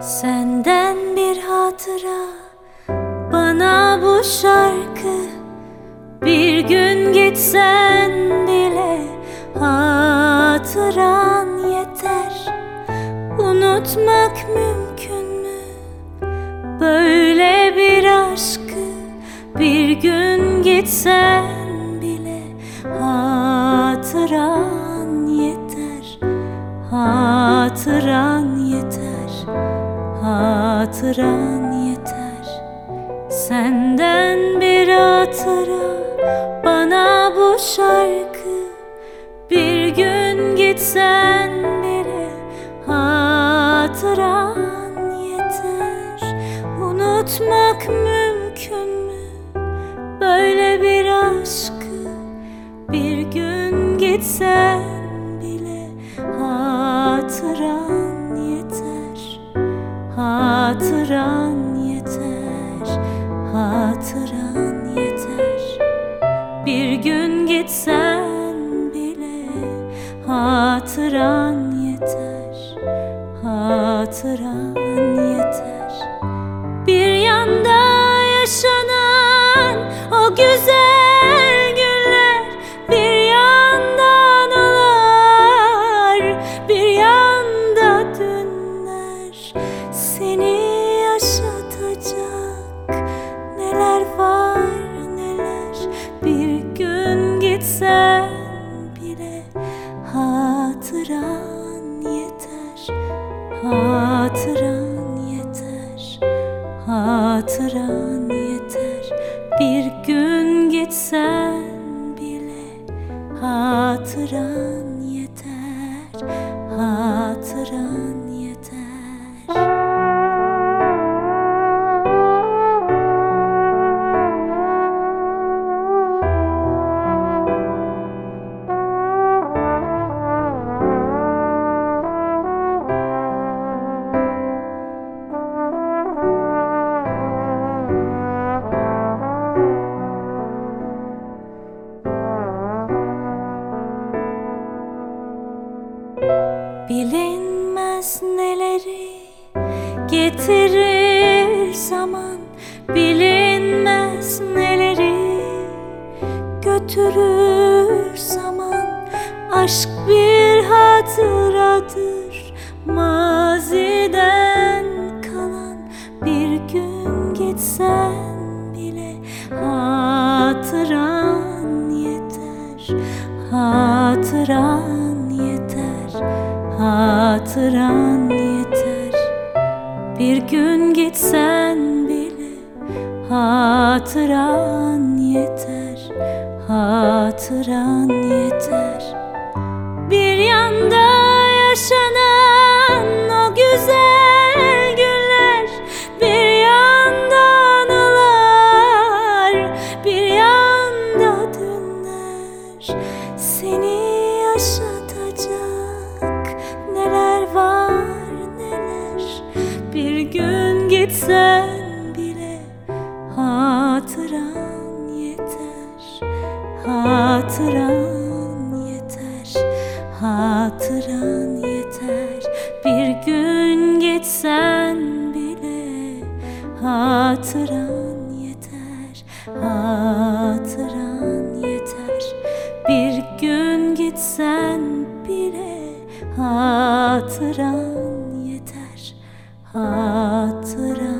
Senden bir hatıra Bana bu şarkı. Bir gün gitsen bile Hatıran yeter. Unutmak mümkün mü? Böyle bir aşkı Bir gün gitsen bile Hatıran yeter. Hatıran yeter Hatıran yeter. Senden bir hatıra Bana bu şarkı. Bir gün gitsen bile Hatıran yeter. Unutmak mümkün Hatıran yeter Hatıran yeter. Bir gün gitsen bile Hatıran yeter Hatıran yeter Hatıran yeter Hatıran neleri getirir zaman Bilinmez neleri götürür zaman Aşk bir hatıradır. Maziden kalan Bir gün gitsen bile hatıran yeter Hatıran Hatıran yeter. Bir gün gitsen bile Hatıran yeter. Hatıran yeter. Bir yanda yaşanan gitsen bile hatıran yeter. Hatıran yeter. Hatıran yeter. Bir gün gitsen bile Hatıran yeter. Hatıran yeter. Bir gün gitsen bile Hatıran hatıra.